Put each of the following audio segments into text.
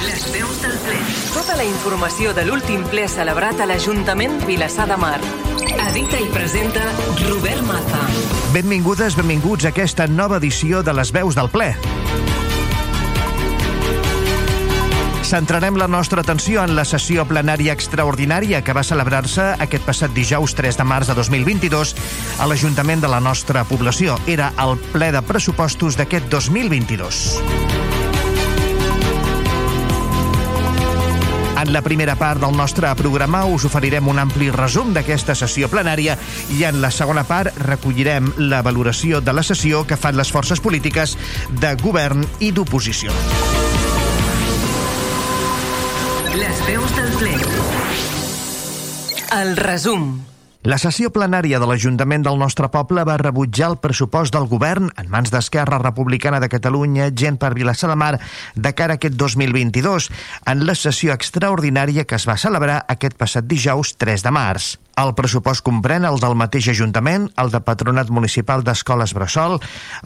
Les veus del ple. Tota la informació de l'últim ple celebrat a l'Ajuntament Vilassar de Mar. Edita i presenta Robert Maza. Benvingudes, benvinguts a aquesta nova edició de les veus del ple. Centrarem la nostra atenció en la sessió plenària extraordinària que va celebrar-se aquest passat dijous 3 de març de 2022 a l'Ajuntament de la nostra població. Era el ple de pressupostos d'aquest 2022. En la primera part del nostre programa us oferirem un ampli resum d'aquesta sessió plenària i en la segona part recollirem la valoració de la sessió que fan les forces polítiques de govern i d'oposició. Les veus del ple. El resum. La sessió plenària de l'Ajuntament del nostre poble va rebutjar el pressupost del govern en mans d'Esquerra Republicana de Catalunya, gent per Vilassar de Mar, de cara a aquest 2022, en la sessió extraordinària que es va celebrar aquest passat dijous 3 de març. El pressupost comprèn el del mateix Ajuntament, el de Patronat Municipal d'Escoles Bressol,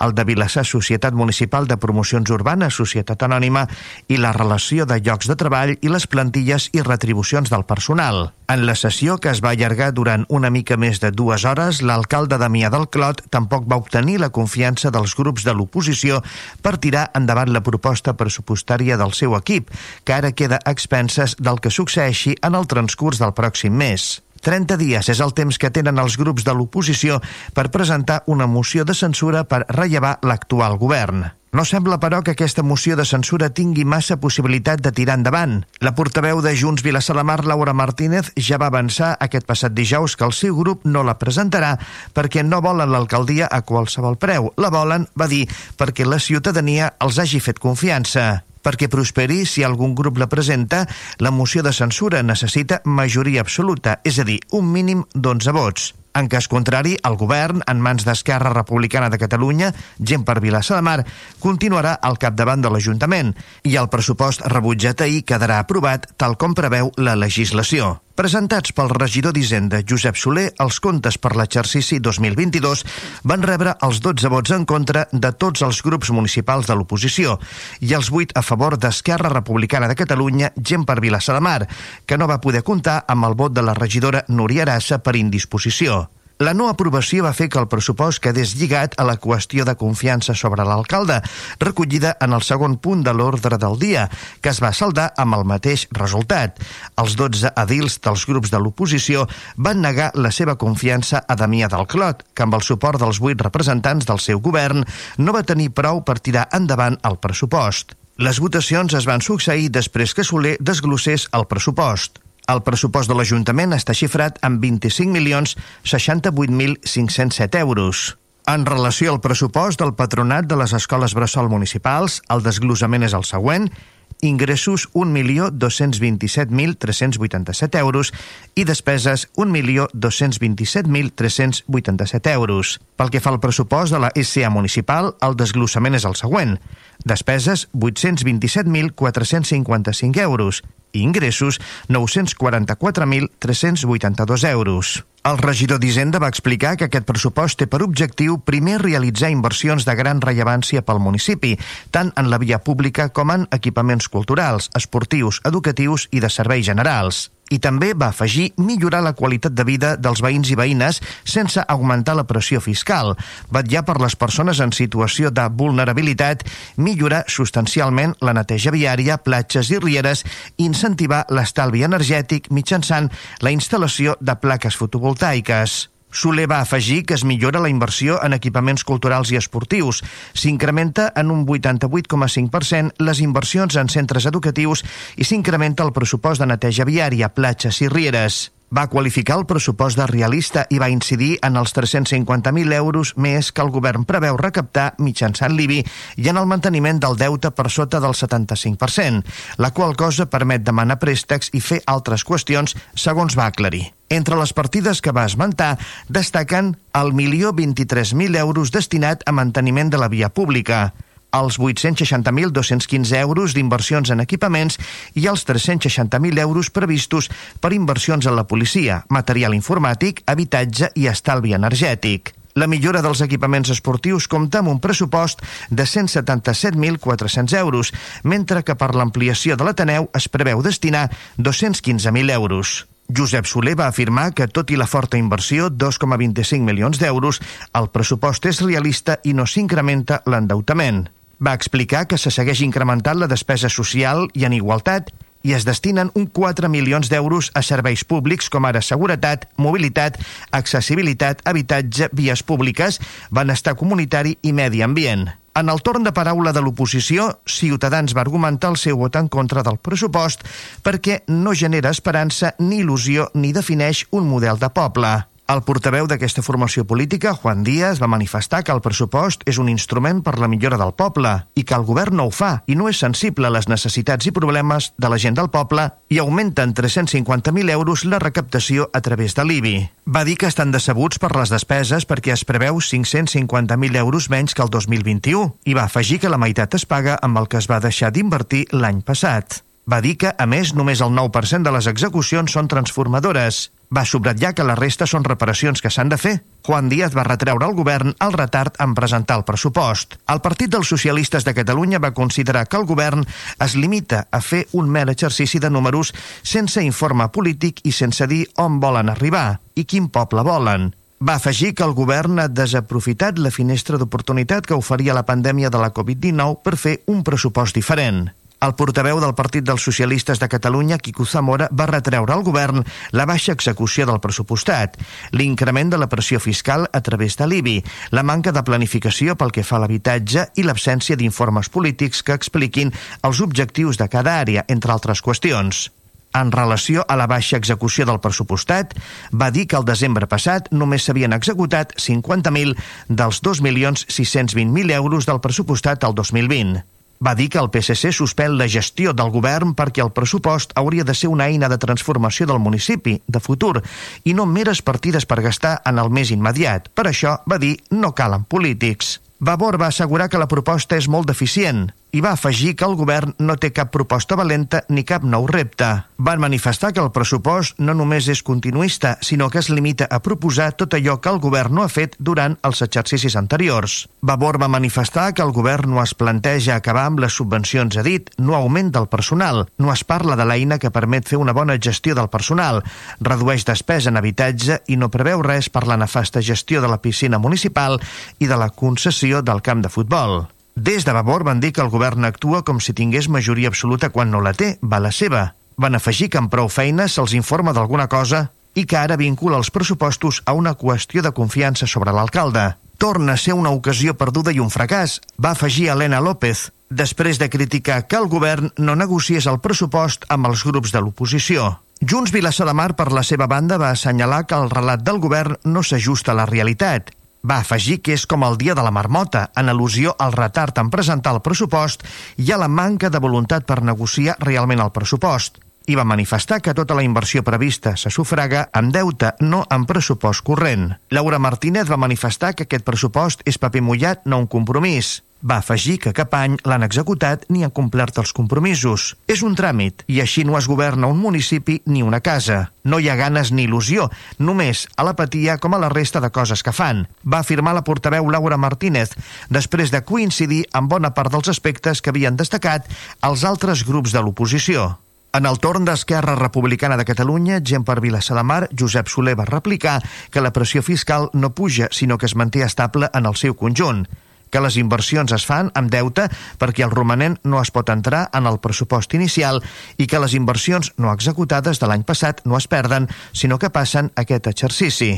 el de Vilassar Societat Municipal de Promocions Urbanes, Societat Anònima, i la relació de llocs de treball i les plantilles i retribucions del personal. En la sessió, que es va allargar durant una mica més de dues hores, l'alcalde Damià del Clot tampoc va obtenir la confiança dels grups de l'oposició per tirar endavant la proposta pressupostària del seu equip, que ara queda a expenses del que succeeixi en el transcurs del pròxim mes. 30 dies és el temps que tenen els grups de l'oposició per presentar una moció de censura per rellevar l'actual govern. No sembla, però, que aquesta moció de censura tingui massa possibilitat de tirar endavant. La portaveu de Junts Vilassar de Mar, Laura Martínez, ja va avançar aquest passat dijous que el seu grup no la presentarà perquè no volen l'alcaldia a qualsevol preu. La volen, va dir, perquè la ciutadania els hagi fet confiança. Perquè prosperi, si algun grup la presenta, la moció de censura necessita majoria absoluta, és a dir, un mínim d'11 vots. En cas contrari, el govern, en mans d'Esquerra Republicana de Catalunya, gent per Vilassar de Mar, continuarà al capdavant de l'Ajuntament i el pressupost rebutjat ahir quedarà aprovat tal com preveu la legislació. Presentats pel regidor d'Hisenda Josep Soler, els comptes per l'exercici 2022 van rebre els 12 vots en contra de tots els grups municipals de l'oposició i els 8 a favor d'Esquerra Republicana de Catalunya, gent per Vilassar de Mar, que no va poder comptar amb el vot de la regidora Núria Arassa per indisposició. La no aprovació va fer que el pressupost quedés lligat a la qüestió de confiança sobre l'alcalde, recollida en el segon punt de l'ordre del dia, que es va saldar amb el mateix resultat. Els 12 edils dels grups de l'oposició van negar la seva confiança a Damià del Clot, que amb el suport dels 8 representants del seu govern no va tenir prou per tirar endavant el pressupost. Les votacions es van succeir després que Soler desglossés el pressupost. El pressupost de l'Ajuntament està xifrat en 25.068.507 euros. En relació al pressupost del Patronat de les Escoles Bressol Municipals, el desglossament és el següent, ingressos 1.227.387 euros i despeses 1.227.387 euros. Pel que fa al pressupost de la SCA municipal, el desglossament és el següent. Despeses 827.455 euros i ingressos 944.382 euros. El regidor d'Hisenda va explicar que aquest pressupost té per objectiu primer realitzar inversions de gran rellevància pel municipi, tant en la via pública com en equipaments culturals, esportius, educatius i de serveis generals i també va afegir millorar la qualitat de vida dels veïns i veïnes sense augmentar la pressió fiscal, vetllar per les persones en situació de vulnerabilitat, millorar substancialment la neteja viària, platges i rieres incentivar l'estalvi energètic mitjançant la instal·lació de plaques fotovoltaiques. Soler va afegir que es millora la inversió en equipaments culturals i esportius. S'incrementa en un 88,5% les inversions en centres educatius i s'incrementa el pressupost de neteja viària, platges i rieres. Va qualificar el pressupost de realista i va incidir en els 350.000 euros més que el govern preveu recaptar mitjançant l'IBI i en el manteniment del deute per sota del 75%, la qual cosa permet demanar préstecs i fer altres qüestions, segons va aclarir. Entre les partides que va esmentar destaquen el milió 23.000 euros destinat a manteniment de la via pública, els 860.215 euros d'inversions en equipaments i els 360.000 euros previstos per inversions en la policia, material informàtic, habitatge i estalvi energètic. La millora dels equipaments esportius compta amb un pressupost de 177.400 euros, mentre que per l'ampliació de l'Ateneu es preveu destinar 215.000 euros. Josep Soler va afirmar que, tot i la forta inversió, 2,25 milions d'euros, el pressupost és realista i no s'incrementa l'endeutament. Va explicar que se segueix incrementant la despesa social i en igualtat i es destinen un 4 milions d'euros a serveis públics com ara seguretat, mobilitat, accessibilitat, habitatge, vies públiques, benestar comunitari i medi ambient. En el torn de paraula de l'oposició, Ciutadans va argumentar el seu vot en contra del pressupost perquè no genera esperança ni il·lusió ni defineix un model de poble. El portaveu d'aquesta formació política, Juan Díaz, va manifestar que el pressupost és un instrument per la millora del poble i que el govern no ho fa i no és sensible a les necessitats i problemes de la gent del poble i augmenta en 350.000 euros la recaptació a través de l'IBI. Va dir que estan decebuts per les despeses perquè es preveu 550.000 euros menys que el 2021 i va afegir que la meitat es paga amb el que es va deixar d'invertir l'any passat. Va dir que, a més, només el 9% de les execucions són transformadores. Va subratllar que la resta són reparacions que s'han de fer. Juan Díaz va retreure al govern el retard en presentar el pressupost. El Partit dels Socialistes de Catalunya va considerar que el govern es limita a fer un mer exercici de números sense informe polític i sense dir on volen arribar i quin poble volen. Va afegir que el govern ha desaprofitat la finestra d'oportunitat que oferia la pandèmia de la Covid-19 per fer un pressupost diferent. El portaveu del Partit dels Socialistes de Catalunya, Quico Zamora, va retreure al govern la baixa execució del pressupostat, l'increment de la pressió fiscal a través de l'IBI, la manca de planificació pel que fa a l'habitatge i l'absència d'informes polítics que expliquin els objectius de cada àrea, entre altres qüestions. En relació a la baixa execució del pressupostat, va dir que el desembre passat només s'havien executat 50.000 dels 2.620.000 euros del pressupostat al 2020. Va dir que el PSC suspèn la gestió del govern perquè el pressupost hauria de ser una eina de transformació del municipi, de futur, i no meres partides per gastar en el més immediat. Per això, va dir, no calen polítics. Vavor va assegurar que la proposta és molt deficient i va afegir que el govern no té cap proposta valenta ni cap nou repte. Van manifestar que el pressupost no només és continuista, sinó que es limita a proposar tot allò que el govern no ha fet durant els exercicis anteriors. Vavor va manifestar que el govern no es planteja acabar amb les subvencions a dit, no augmenta el personal, no es parla de l'eina que permet fer una bona gestió del personal, redueix despesa en habitatge i no preveu res per la nefasta gestió de la piscina municipal i de la concessió del camp de futbol. Des de Vavor van dir que el govern actua com si tingués majoria absoluta quan no la té, va la seva. Van afegir que amb prou feines se'ls informa d'alguna cosa i que ara vincula els pressupostos a una qüestió de confiança sobre l'alcalde. Torna a ser una ocasió perduda i un fracàs, va afegir Helena López, després de criticar que el govern no negociés el pressupost amb els grups de l'oposició. Junts Vilassar de Mar, per la seva banda, va assenyalar que el relat del govern no s'ajusta a la realitat va afegir que és com el dia de la marmota, en al·lusió al retard en presentar el pressupost i a la manca de voluntat per negociar realment el pressupost. I va manifestar que tota la inversió prevista se sufraga amb deute, no amb pressupost corrent. Laura Martínez va manifestar que aquest pressupost és paper mullat, no un compromís. Va afegir que cap any l'han executat ni han complert els compromisos. És un tràmit i així no es governa un municipi ni una casa. No hi ha ganes ni il·lusió, només a l'apatia com a la resta de coses que fan, va afirmar la portaveu Laura Martínez, després de coincidir amb bona part dels aspectes que havien destacat els altres grups de l'oposició. En el torn d'Esquerra Republicana de Catalunya, gent per Vilassar de Mar, Josep Soler va replicar que la pressió fiscal no puja, sinó que es manté estable en el seu conjunt que les inversions es fan amb deute perquè el romanent no es pot entrar en el pressupost inicial i que les inversions no executades de l'any passat no es perden, sinó que passen aquest exercici.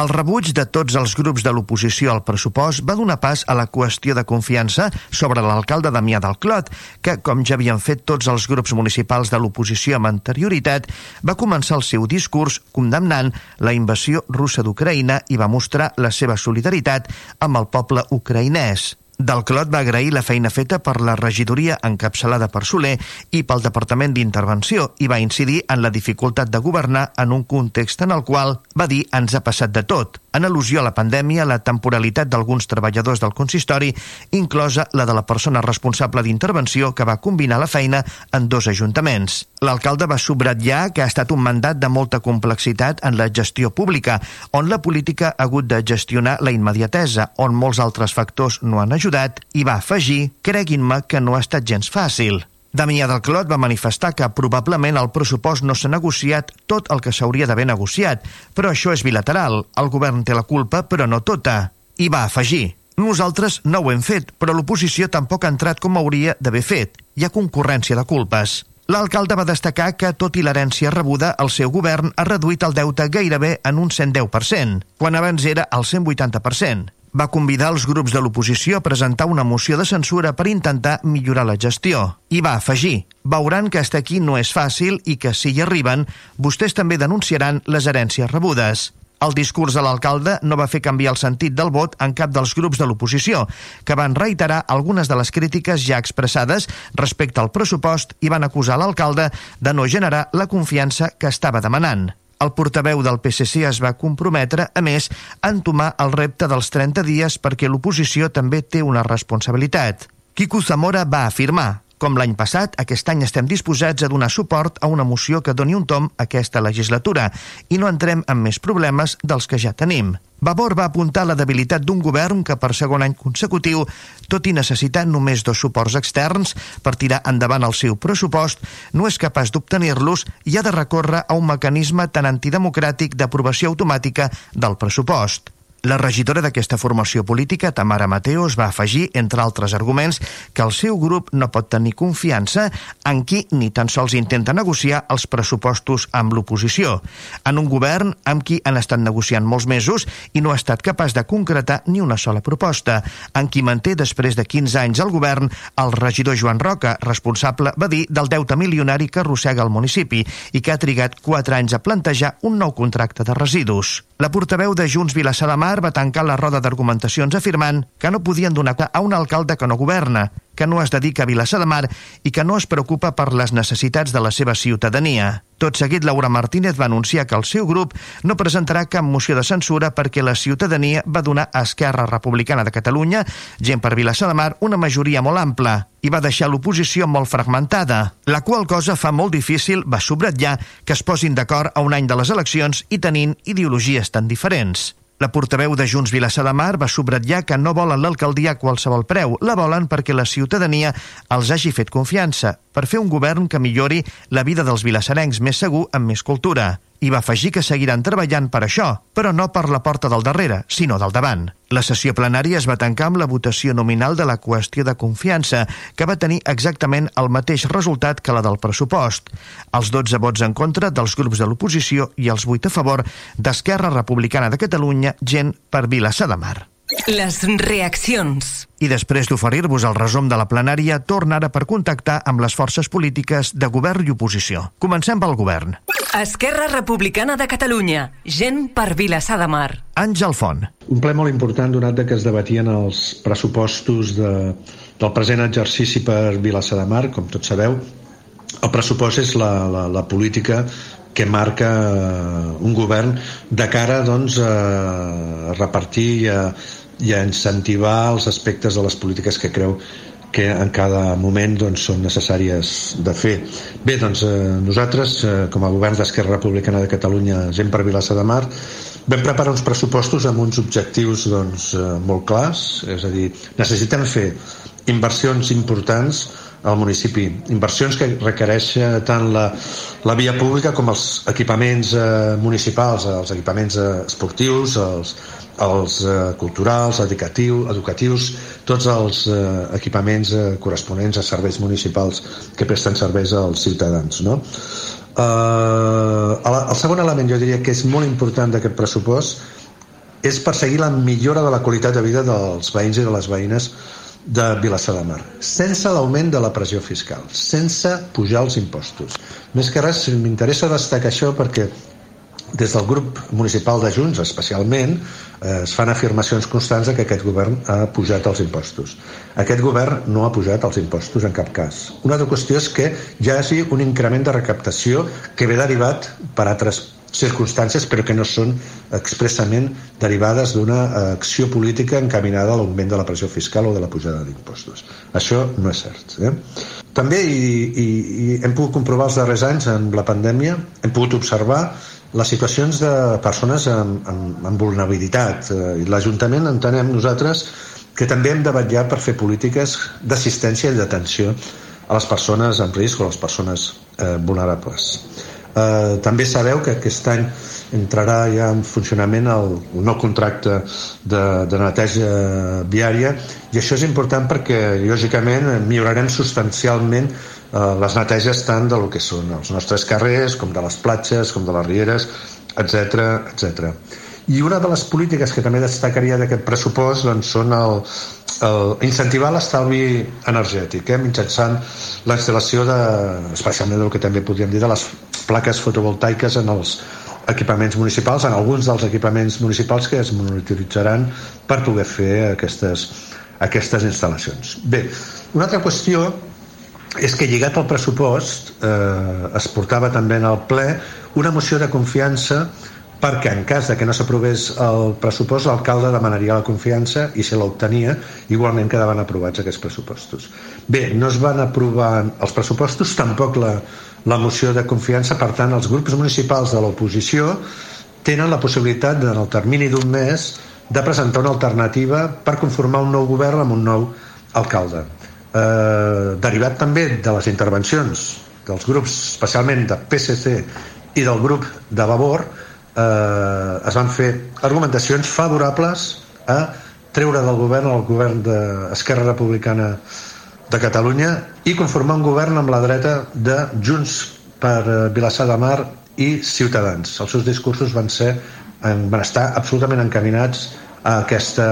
El rebuig de tots els grups de l'oposició al pressupost va donar pas a la qüestió de confiança sobre l'alcalde Damià del Clot, que, com ja havien fet tots els grups municipals de l'oposició amb anterioritat, va començar el seu discurs condemnant la invasió russa d'Ucraïna i va mostrar la seva solidaritat amb el poble ucraïnès. Del Clot va agrair la feina feta per la regidoria encapçalada per Soler i pel Departament d'Intervenció i va incidir en la dificultat de governar en un context en el qual, va dir, ens ha passat de tot, en al·lusió a la pandèmia, la temporalitat d'alguns treballadors del consistori, inclosa la de la persona responsable d'intervenció que va combinar la feina en dos ajuntaments. L'alcalde va subratllar que ha estat un mandat de molta complexitat en la gestió pública, on la política ha hagut de gestionar la immediatesa, on molts altres factors no han ajudat, i va afegir, creguin-me que no ha estat gens fàcil. Damià del Clot va manifestar que probablement el pressupost no s'ha negociat tot el que s'hauria d'haver negociat, però això és bilateral. El govern té la culpa, però no tota. I va afegir, nosaltres no ho hem fet, però l'oposició tampoc ha entrat com hauria d'haver fet. Hi ha concurrència de culpes. L'alcalde va destacar que, tot i l'herència rebuda, el seu govern ha reduït el deute gairebé en un 110%, quan abans era el 180% va convidar els grups de l'oposició a presentar una moció de censura per intentar millorar la gestió. I va afegir, veuran que estar aquí no és fàcil i que, si hi arriben, vostès també denunciaran les herències rebudes. El discurs de l'alcalde no va fer canviar el sentit del vot en cap dels grups de l'oposició, que van reiterar algunes de les crítiques ja expressades respecte al pressupost i van acusar l'alcalde de no generar la confiança que estava demanant. El portaveu del PSC es va comprometre, a més, a entomar el repte dels 30 dies perquè l'oposició també té una responsabilitat. Quico Zamora va afirmar com l'any passat, aquest any estem disposats a donar suport a una moció que doni un tom a aquesta legislatura i no entrem en més problemes dels que ja tenim. Vavor va apuntar la debilitat d'un govern que per segon any consecutiu, tot i necessitar només dos suports externs per tirar endavant el seu pressupost, no és capaç d'obtenir-los i ha de recórrer a un mecanisme tan antidemocràtic d'aprovació automàtica del pressupost. La regidora d'aquesta formació política, Tamara Mateos, va afegir, entre altres arguments, que el seu grup no pot tenir confiança en qui ni tan sols intenta negociar els pressupostos amb l'oposició, en un govern amb qui han estat negociant molts mesos i no ha estat capaç de concretar ni una sola proposta, en qui manté després de 15 anys al govern el regidor Joan Roca, responsable, va dir, del deute milionari que arrossega el municipi i que ha trigat 4 anys a plantejar un nou contracte de residus. La portaveu de Junts Vilassar de Mar va tancar la roda d'argumentacions afirmant que no podien donar a un alcalde que no governa, que no es dedica a Vilassar de Mar i que no es preocupa per les necessitats de la seva ciutadania. Tot seguit, Laura Martínez va anunciar que el seu grup no presentarà cap moció de censura perquè la ciutadania va donar a Esquerra Republicana de Catalunya, gent per Vilassar de Mar, una majoria molt ampla i va deixar l'oposició molt fragmentada, la qual cosa fa molt difícil, va subratllar, que es posin d'acord a un any de les eleccions i tenint ideologies tan diferents. La portaveu de Junts Vilassar de Mar va subratllar que no volen l'alcaldia a qualsevol preu, la volen perquè la ciutadania els hagi fet confiança, per fer un govern que millori la vida dels vilassarencs més segur amb més cultura i va afegir que seguiran treballant per això, però no per la porta del darrere, sinó del davant. La sessió plenària es va tancar amb la votació nominal de la qüestió de confiança, que va tenir exactament el mateix resultat que la del pressupost. Els 12 vots en contra dels grups de l'oposició i els 8 a favor d'Esquerra Republicana de Catalunya, gent per Vilassar de Mar. Les reaccions. I després d'oferir-vos el resum de la plenària, torna ara per contactar amb les forces polítiques de govern i oposició. Comencem pel govern. Esquerra Republicana de Catalunya. Gent per Vilassar de Mar. Àngel Font. Un ple molt important donat que es debatien els pressupostos de, del present exercici per Vilassar de Mar, com tots sabeu. El pressupost és la, la, la política que marca un govern de cara doncs, a repartir i a, i a incentivar els aspectes de les polítiques que creu que en cada moment doncs, són necessàries de fer. Bé, doncs eh, nosaltres, eh, com a govern d'Esquerra Republicana de Catalunya, gent per Vilassa de Mar, vam preparar uns pressupostos amb uns objectius doncs, eh, molt clars, és a dir, necessitem fer inversions importants al municipi. Inversions que requereix tant la, la via pública com els equipaments eh, municipals, els equipaments eh, esportius, els, els eh, culturals, educatiu, educatius, tots els eh, equipaments eh, corresponents a serveis municipals que presten serveis als ciutadans. No? Eh, el segon element jo diria que és molt important d'aquest pressupost és perseguir la millora de la qualitat de vida dels veïns i de les veïnes de Vilassar de Mar, sense l'augment de la pressió fiscal, sense pujar els impostos. Més que res, m'interessa destacar això perquè des del grup municipal de Junts, especialment, eh, es fan afirmacions constants de que aquest govern ha pujat els impostos. Aquest govern no ha pujat els impostos en cap cas. Una altra qüestió és que hi hagi un increment de recaptació que ve derivat per altres circumstàncies però que no són expressament derivades d'una eh, acció política encaminada a l'augment de la pressió fiscal o de la pujada d'impostos. Això no és cert. Eh? També, i, i, i hem pogut comprovar els darrers anys en la pandèmia, hem pogut observar les situacions de persones amb, amb, amb vulnerabilitat. Eh, I l'Ajuntament entenem nosaltres que també hem de vetllar per fer polítiques d'assistència i d'atenció a les persones en risc o a les persones eh, vulnerables. Eh, també sabeu que aquest any entrarà ja en funcionament el, el nou contracte de, de neteja viària i això és important perquè lògicament millorarem substancialment eh, les neteges tant del que són els nostres carrers com de les platges, com de les rieres, etc etc. I una de les polítiques que també destacaria d'aquest pressupost doncs, són el, el, incentivar l'estalvi energètic, eh, mitjançant la instal·lació de, especialment del que també podríem dir de les plaques fotovoltaiques en els equipaments municipals, en alguns dels equipaments municipals que es monitoritzaran per poder fer aquestes, aquestes instal·lacions. Bé, una altra qüestió és que lligat al pressupost eh, es portava també en el ple una moció de confiança perquè en cas de que no s'aprovés el pressupost l'alcalde demanaria la confiança i si l'obtenia igualment quedaven aprovats aquests pressupostos. Bé, no es van aprovar els pressupostos, tampoc la, la moció de confiança, per tant els grups municipals de l'oposició tenen la possibilitat en el termini d'un mes de presentar una alternativa per conformar un nou govern amb un nou alcalde. Eh, derivat també de les intervencions dels grups, especialment de PSC i del grup de Vavor, eh, es van fer argumentacions favorables a treure del govern el govern d'Esquerra Republicana de Catalunya i conformar un govern amb la dreta de Junts per eh, Vilassar de Mar i Ciutadans. Els seus discursos van ser van estar absolutament encaminats a aquesta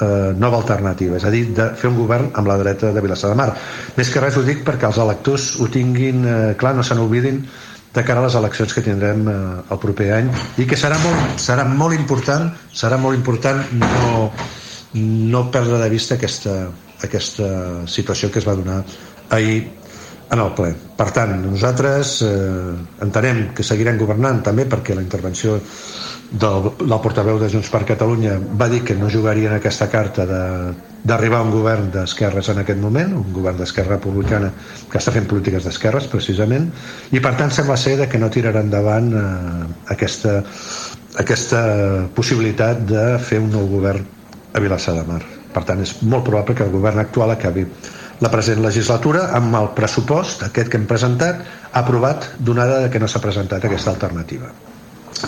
eh, nova alternativa, és a dir, de fer un govern amb la dreta de Vilassar de Mar. Més que res ho dic perquè els electors ho tinguin eh, clar, no se n'oblidin de cara a les eleccions que tindrem eh, el proper any i que serà molt, serà molt important serà molt important no, no perdre de vista aquesta, aquesta situació que es va donar ahir en el ple. Per tant, nosaltres eh, entenem que seguirem governant també perquè la intervenció del, del portaveu de Junts per Catalunya va dir que no jugarien aquesta carta d'arribar a un govern d'esquerres en aquest moment, un govern d'esquerra republicana que està fent polítiques d'esquerres precisament, i per tant sembla ser que no tirarà endavant eh, aquesta, aquesta possibilitat de fer un nou govern a Vilassar de Mar. Per tant, és molt probable que el govern actual acabi la present legislatura amb el pressupost, aquest que hem presentat, aprovat donada que no s'ha presentat aquesta alternativa.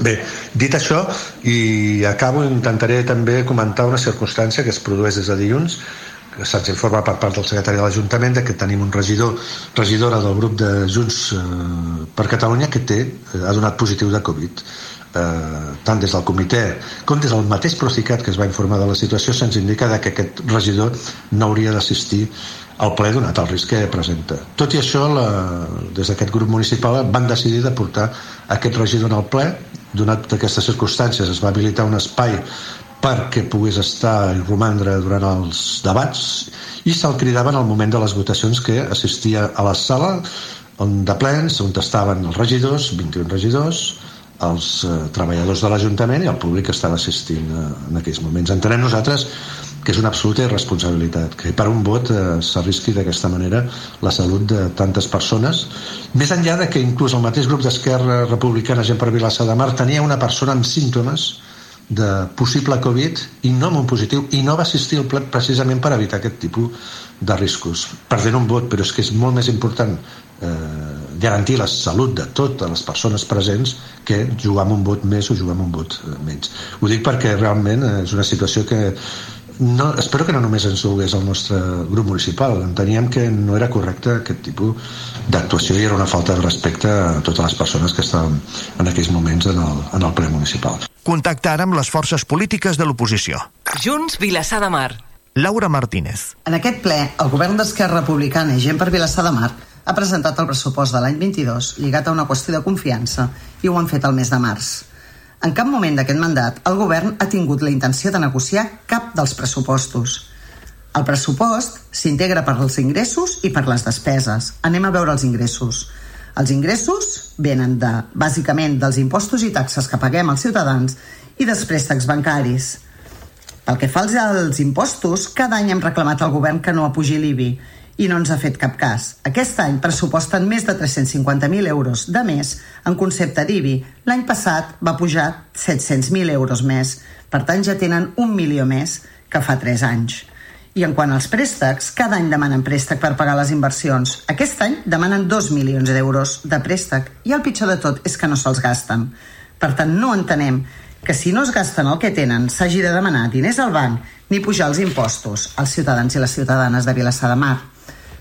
Bé, dit això, i acabo, intentaré també comentar una circumstància que es produeix des de dilluns, que se'ns informa per part del secretari de l'Ajuntament que tenim un regidor, regidora del grup de Junts eh, per Catalunya que té, eh, ha donat positiu de Covid. Eh, tant des del comitè com des del mateix Procicat que es va informar de la situació se'ns indica que aquest regidor no hauria d'assistir al ple donat el risc que presenta. Tot i això, la, des d'aquest grup municipal van decidir de portar aquest regidor al ple donat aquestes circumstàncies es va habilitar un espai perquè pogués estar i romandre durant els debats i se'l cridava en el moment de les votacions que assistia a la sala on de plens, on estaven els regidors 21 regidors els eh, treballadors de l'Ajuntament i el públic que estava assistint eh, en aquells moments. Entenem nosaltres que és una absoluta irresponsabilitat, que per un vot eh, s'arrisqui d'aquesta manera la salut de tantes persones, més enllà de que inclús el mateix grup d'Esquerra Republicana Gent per Vilassa de Mar tenia una persona amb símptomes de possible Covid i no amb un positiu i no va assistir al ple precisament per evitar aquest tipus de riscos perdent un vot, però és que és molt més important eh, garantir la salut de totes les persones presents que jugar amb un vot més o jugar amb un vot eh, menys ho dic perquè realment és una situació que no, espero que no només ens volgués el nostre grup municipal. Enteníem que no era correcte aquest tipus d'actuació i era una falta de respecte a totes les persones que estaven en aquells moments en el, en el ple municipal. Contactar amb les forces polítiques de l'oposició. Junts Vilassar de Mar. Laura Martínez. En aquest ple, el govern d'Esquerra Republicana i Gent per Vilassar de Mar ha presentat el pressupost de l'any 22 lligat a una qüestió de confiança i ho han fet el mes de març. En cap moment d'aquest mandat el govern ha tingut la intenció de negociar cap dels pressupostos. El pressupost s'integra per als ingressos i per les despeses. Anem a veure els ingressos. Els ingressos venen de, bàsicament dels impostos i taxes que paguem els ciutadans i dels préstecs bancaris. Pel que fa als impostos, cada any hem reclamat al govern que no apugi l'IBI i no ens ha fet cap cas. Aquest any pressuposten més de 350.000 euros de més en concepte d'IBI. L'any passat va pujar 700.000 euros més. Per tant, ja tenen un milió més que fa 3 anys. I en quant als préstecs, cada any demanen préstec per pagar les inversions. Aquest any demanen 2 milions d'euros de préstec i el pitjor de tot és que no se'ls gasten. Per tant, no entenem que si no es gasten el que tenen s'hagi de demanar diners al banc ni pujar els impostos als ciutadans i les ciutadanes de Vilassar de Mar.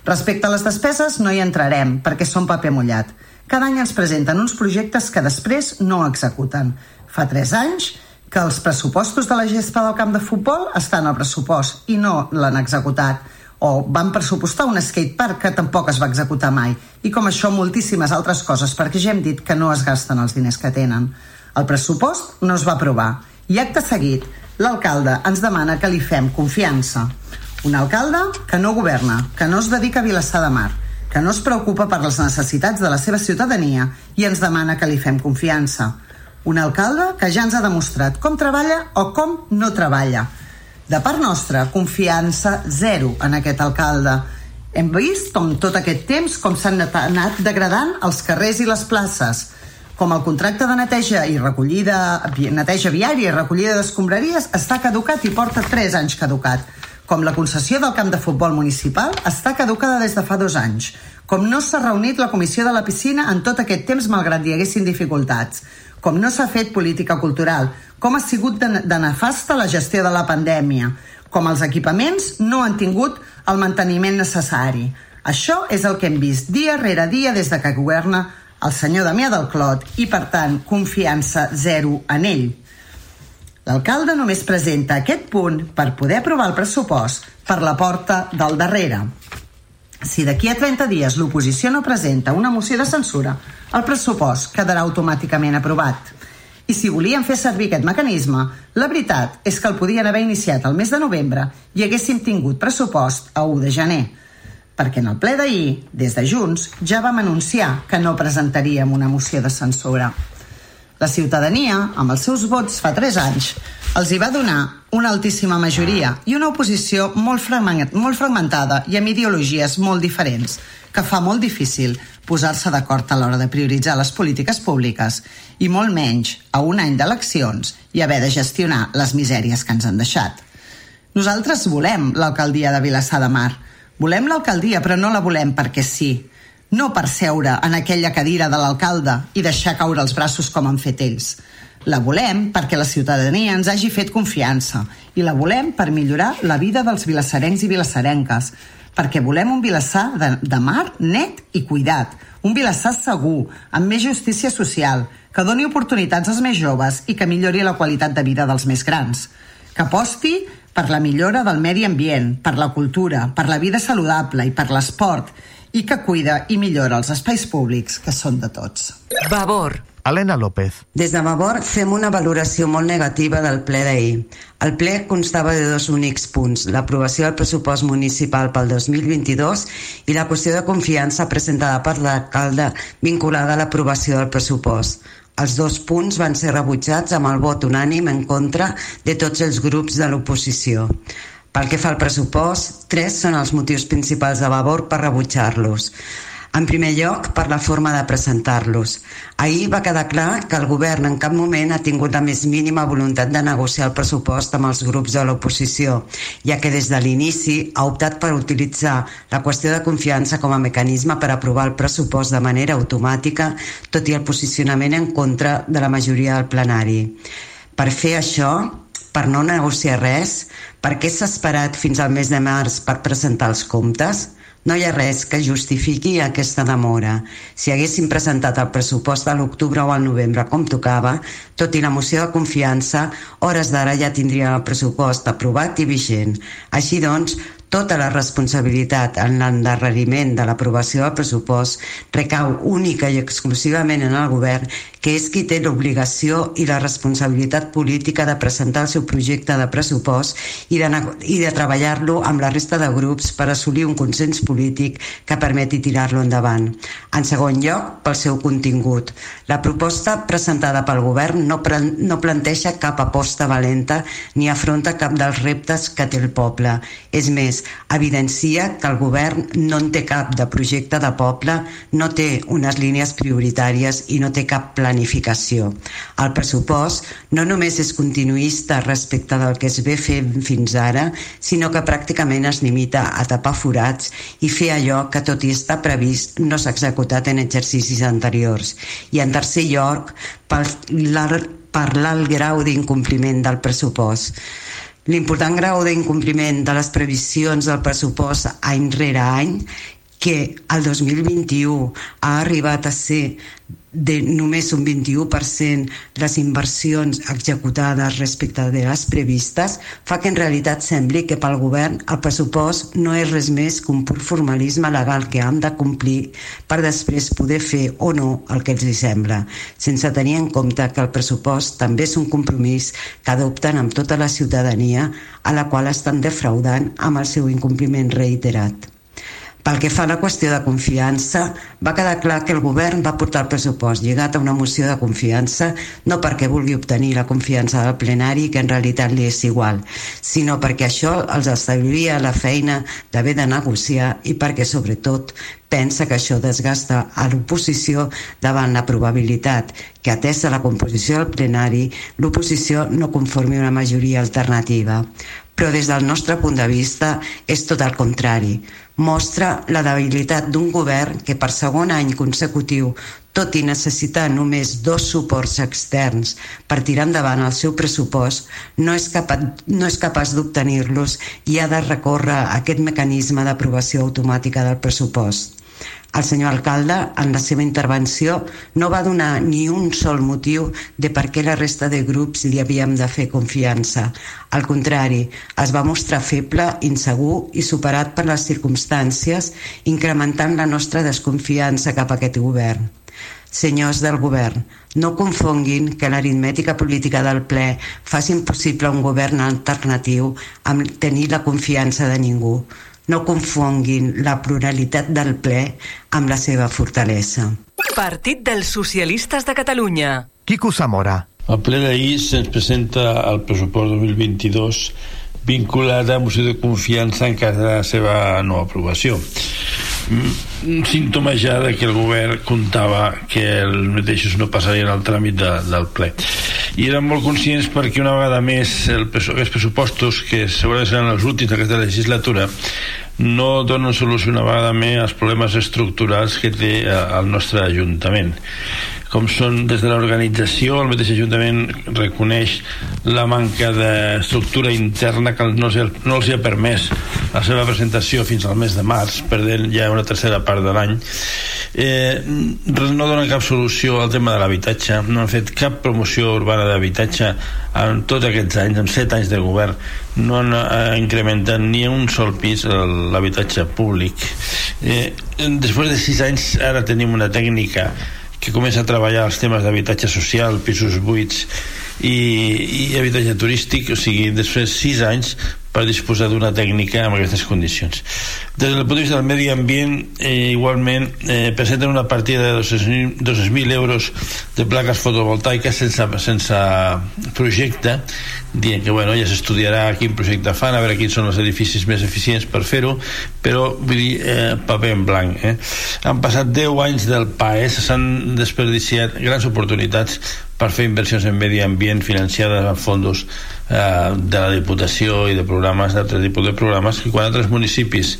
Respecte a les despeses no hi entrarem perquè són paper mullat. Cada any ens presenten uns projectes que després no executen. Fa tres anys que els pressupostos de la gespa del camp de futbol estan al pressupost i no l'han executat o van pressupostar un skatepark que tampoc es va executar mai i com això moltíssimes altres coses perquè ja hem dit que no es gasten els diners que tenen. El pressupost no es va aprovar i acte seguit l'alcalde ens demana que li fem confiança. Un alcalde que no governa, que no es dedica a Vilassar de Mar, que no es preocupa per les necessitats de la seva ciutadania i ens demana que li fem confiança. Un alcalde que ja ens ha demostrat com treballa o com no treballa. De part nostra, confiança zero en aquest alcalde. Hem vist com tot aquest temps com s'han anat degradant els carrers i les places, com el contracte de neteja i recollida, neteja viària i recollida d'escombraries està caducat i porta 3 anys caducat com la concessió del camp de futbol municipal està caducada des de fa dos anys, com no s'ha reunit la comissió de la piscina en tot aquest temps malgrat hi haguessin dificultats, com no s'ha fet política cultural, com ha sigut de, de nefasta la gestió de la pandèmia, com els equipaments no han tingut el manteniment necessari. Això és el que hem vist dia rere dia des de que governa el senyor Damià del Clot i, per tant, confiança zero en ell. L'alcalde només presenta aquest punt per poder aprovar el pressupost per la porta del darrere. Si d'aquí a 30 dies l'oposició no presenta una moció de censura, el pressupost quedarà automàticament aprovat. I si volien fer servir aquest mecanisme, la veritat és que el podien haver iniciat el mes de novembre i haguéssim tingut pressupost a 1 de gener. Perquè en el ple d'ahir, des de Junts, ja vam anunciar que no presentaríem una moció de censura. La ciutadania, amb els seus vots fa 3 anys, els hi va donar una altíssima majoria i una oposició molt, molt fragmentada i amb ideologies molt diferents, que fa molt difícil posar-se d'acord a l'hora de prioritzar les polítiques públiques i molt menys a un any d'eleccions i haver de gestionar les misèries que ens han deixat. Nosaltres volem l'alcaldia de Vilassar de Mar. Volem l'alcaldia, però no la volem perquè sí no per seure en aquella cadira de l'alcalde i deixar caure els braços com han fet ells. La volem perquè la ciutadania ens hagi fet confiança i la volem per millorar la vida dels vilassarencs i vilassarenques, perquè volem un vilassar de, de mar net i cuidat, un vilassar segur, amb més justícia social, que doni oportunitats als més joves i que millori la qualitat de vida dels més grans, que aposti per la millora del medi ambient, per la cultura, per la vida saludable i per l'esport, i que cuida i millora els espais públics que són de tots. Vavor. Helena López. Des de Vavor fem una valoració molt negativa del ple d'ahir. El ple constava de dos únics punts, l'aprovació del pressupost municipal pel 2022 i la qüestió de confiança presentada per l'alcalde vinculada a l'aprovació del pressupost. Els dos punts van ser rebutjats amb el vot unànim en contra de tots els grups de l'oposició. Pel que fa al pressupost, tres són els motius principals de Vavor per rebutjar-los. En primer lloc, per la forma de presentar-los. Ahir va quedar clar que el govern en cap moment ha tingut la més mínima voluntat de negociar el pressupost amb els grups de l'oposició, ja que des de l'inici ha optat per utilitzar la qüestió de confiança com a mecanisme per aprovar el pressupost de manera automàtica, tot i el posicionament en contra de la majoria del plenari. Per fer això, per no negociar res, per què s'ha esperat fins al mes de març per presentar els comptes? No hi ha res que justifiqui aquesta demora. Si haguéssim presentat el pressupost a l'octubre o al novembre com tocava, tot i la moció de confiança, hores d'ara ja tindríem el pressupost aprovat i vigent. Així doncs, Tota la responsabilitat en l'endarreriment de l'aprovació del pressupost recau única i exclusivament en el govern, que és qui té l'obligació i la responsabilitat política de presentar el seu projecte de pressupost i de, i de treballar-lo amb la resta de grups per assolir un consens polític que permeti tirar-lo endavant. En segon lloc, pel seu contingut. La proposta presentada pel govern no, no planteja cap aposta valenta ni afronta cap dels reptes que té el poble. És més, evidencia que el govern no en té cap de projecte de poble, no té unes línies prioritàries i no té cap planificació. El pressupost no només és continuista respecte del que es ve fent fins ara, sinó que pràcticament es limita a tapar forats i fer allò que tot i estar previst no s'ha executat en exercicis anteriors. I en tercer lloc, parlar el grau d'incompliment del pressupost. L'important grau d'incompliment de les previsions del pressupost any rere any que el 2021 ha arribat a ser de només un 21% les inversions executades respecte de les previstes fa que en realitat sembli que pel govern el pressupost no és res més que un pur formalisme legal que han de complir per després poder fer o no el que els hi sembla, sense tenir en compte que el pressupost també és un compromís que adopten amb tota la ciutadania a la qual estan defraudant amb el seu incompliment reiterat. Pel que fa a la qüestió de confiança, va quedar clar que el govern va portar el pressupost lligat a una moció de confiança no perquè vulgui obtenir la confiança del plenari, que en realitat li és igual, sinó perquè això els establiria la feina d'haver de negociar i perquè, sobretot, pensa que això desgasta a l'oposició davant la probabilitat que, atesa la composició del plenari, l'oposició no conformi una majoria alternativa. Però des del nostre punt de vista és tot el contrari mostra la debilitat d'un govern que per segon any consecutiu, tot i necessitar només dos suports externs per tirar endavant el seu pressupost, no és, capaç, no és capaç d'obtenir-los i ha de recórrer a aquest mecanisme d'aprovació automàtica del pressupost. El senyor alcalde, en la seva intervenció, no va donar ni un sol motiu de per què la resta de grups li havíem de fer confiança. Al contrari, es va mostrar feble, insegur i superat per les circumstàncies, incrementant la nostra desconfiança cap a aquest govern. Senyors del govern, no confonguin que l'aritmètica política del ple faci impossible un govern alternatiu amb tenir la confiança de ningú no confonguin la pluralitat del ple amb la seva fortalesa. Partit dels Socialistes de Catalunya. Quico Zamora. El ple d'ahir se'ns presenta el pressupost 2022 vinculat a moció de confiança en cas de la seva no aprovació. Mm, un símptoma ja de que el govern comptava que els mateixos no passarien al tràmit de, del ple. I eren molt conscients perquè una vegada més el, aquests pressupostos, que segurament seran els últims d'aquesta legislatura, no donen solució una vegada més als problemes estructurals que té eh, el nostre Ajuntament com són des de l'organització, el mateix Ajuntament reconeix la manca d'estructura interna que no els, no els ha permès la seva presentació fins al mes de març, perdent ja una tercera part de l'any. Eh, no dona cap solució al tema de l'habitatge, no han fet cap promoció urbana d'habitatge en tots aquests anys, en set anys de govern, no han eh, incrementat ni un sol pis l'habitatge públic. Eh, després de sis anys ara tenim una tècnica que comença a treballar els temes d'habitatge social, pisos buits i, i habitatge turístic, o sigui, després de sis anys per disposar d'una tècnica amb aquestes condicions. Des del punt de vista del medi ambient, eh, igualment eh, presenten una partida de 200.000 euros de plaques fotovoltaiques sense, sense projecte, dient que bueno, ja s'estudiarà quin projecte fan, a veure quins són els edificis més eficients per fer-ho, però vull dir, eh, paper en blanc. Eh? Han passat 10 anys del PAES, s'han desperdiciat grans oportunitats per fer inversions en medi ambient financiades amb fondos eh, de la Diputació i de programes d'altres tipus de programes que quan altres municipis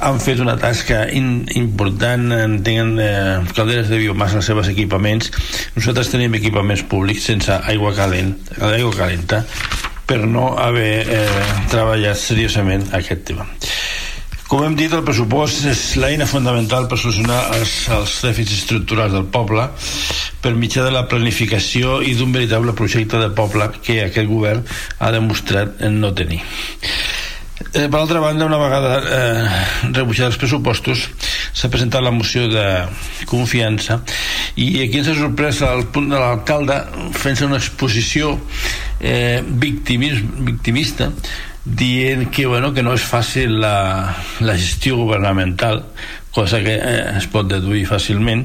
han fet una tasca in, important tenen eh, calderes de biomassa als seus equipaments nosaltres tenim equipaments públics sense aigua calent aigua calenta per no haver eh, treballat seriosament aquest tema com hem dit, el pressupost és l'eina fonamental per solucionar els, els dèficits estructurals del poble per mitjà de la planificació i d'un veritable projecte de poble que aquest govern ha demostrat no tenir. Eh, per altra banda, una vegada eh, rebutjats els pressupostos, s'ha presentat la moció de confiança i aquí ens ha sorprès el punt de l'alcalde fent-se una exposició eh, victimista dient que, bueno, que no és fàcil la, la gestió governamental cosa que eh, es pot deduir fàcilment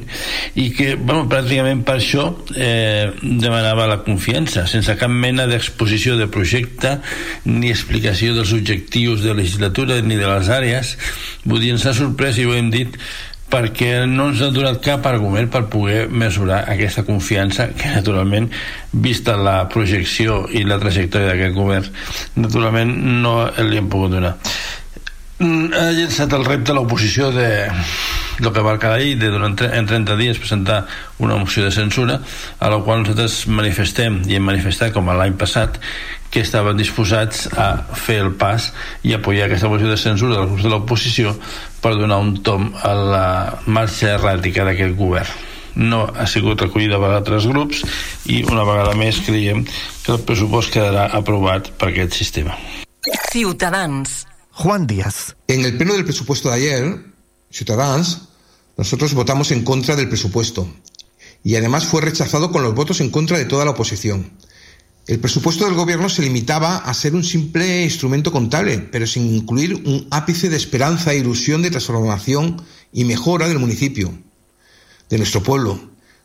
i que bueno, pràcticament per això eh, demanava la confiança sense cap mena d'exposició de projecte ni explicació dels objectius de legislatura ni de les àrees. Vull dir, ens ha sorprès i ho hem dit perquè no ens ha donat cap argument per poder mesurar aquesta confiança que naturalment vista la projecció i la trajectòria d'aquest govern naturalment no li hem pogut donar. Mm, ha llançat el repte a l'oposició de el que va quedar ahir de durant en 30 dies presentar una moció de censura a la qual nosaltres manifestem i hem manifestat com l'any passat que estaven disposats a fer el pas i apoyar aquesta moció de censura dels grups de l'oposició per donar un tom a la marxa erràtica d'aquest govern no ha sigut recollida per altres grups i una vegada més creiem que el pressupost quedarà aprovat per aquest sistema. Ciutadans. Juan Díaz. En el pleno del presupuesto de ayer, Ciutadans, nosotros votamos en contra del presupuesto y además fue rechazado con los votos en contra de toda la oposición. El presupuesto del gobierno se limitaba a ser un simple instrumento contable, pero sin incluir un ápice de esperanza e ilusión de transformación y mejora del municipio, de nuestro pueblo.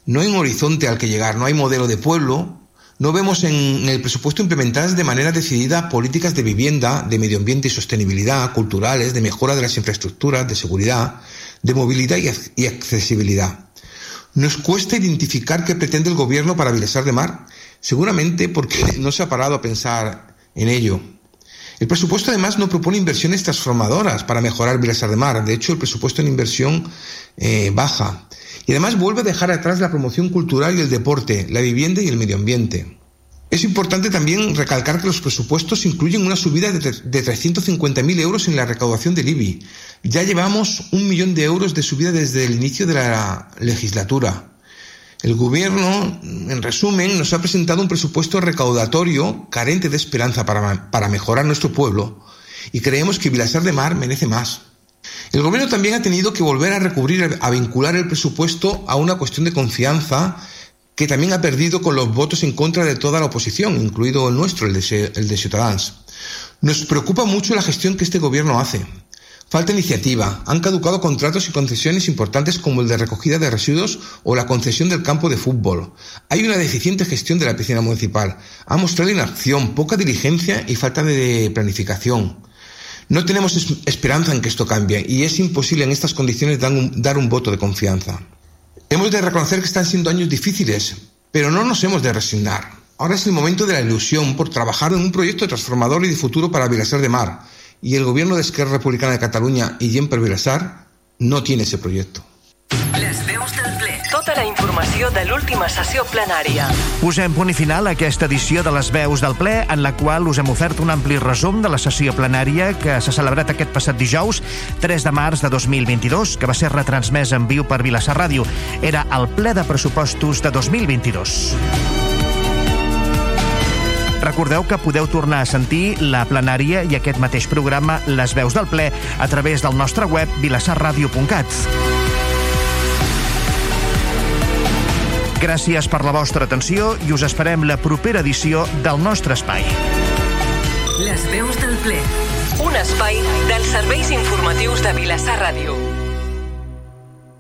No hay un horizonte al que llegar, no hay modelo de pueblo, no vemos en el presupuesto implementadas de manera decidida políticas de vivienda, de medio ambiente y sostenibilidad, culturales, de mejora de las infraestructuras, de seguridad, de movilidad y accesibilidad. Nos cuesta identificar qué pretende el gobierno para Vilasar de Mar Seguramente porque no se ha parado a pensar en ello. El presupuesto además no propone inversiones transformadoras para mejorar Vilasar de Mar. De hecho, el presupuesto en inversión eh, baja. Y además vuelve a dejar atrás la promoción cultural y el deporte, la vivienda y el medio ambiente. Es importante también recalcar que los presupuestos incluyen una subida de, de 350.000 euros en la recaudación del IBI. Ya llevamos un millón de euros de subida desde el inicio de la legislatura. El gobierno, en resumen, nos ha presentado un presupuesto recaudatorio carente de esperanza para, para mejorar nuestro pueblo y creemos que Vilasar de Mar merece más. El gobierno también ha tenido que volver a recubrir, a vincular el presupuesto a una cuestión de confianza que también ha perdido con los votos en contra de toda la oposición, incluido el nuestro, el de, el de. Nos preocupa mucho la gestión que este gobierno hace. Falta iniciativa. Han caducado contratos y concesiones importantes como el de recogida de residuos o la concesión del campo de fútbol. Hay una deficiente gestión de la piscina municipal. Ha mostrado inacción, poca diligencia y falta de planificación. No tenemos esperanza en que esto cambie y es imposible en estas condiciones dar un, dar un voto de confianza. Hemos de reconocer que están siendo años difíciles, pero no nos hemos de resignar. Ahora es el momento de la ilusión por trabajar en un proyecto transformador y de futuro para Vilasar de Mar y el gobierno de Esquerra Republicana de Catalunya i Gent per Vilassar no tiene ese proyecto. Les veus del ple. Tota la informació de l'última sessió plenària. Posem punt i final a aquesta edició de les veus del ple, en la qual us hem ofert un ampli resum de la sessió plenària que s'ha celebrat aquest passat dijous, 3 de març de 2022, que va ser retransmès en viu per Vilassar Ràdio. Era el ple de pressupostos de 2022. Recordeu que podeu tornar a sentir la plenària i aquest mateix programa Les veus del ple a través del nostre web vilassarradio.cat. Gràcies per la vostra atenció i us esperem la propera edició del nostre espai. Les veus del ple. Un espai dels serveis informatius de Vilassar Ràdio.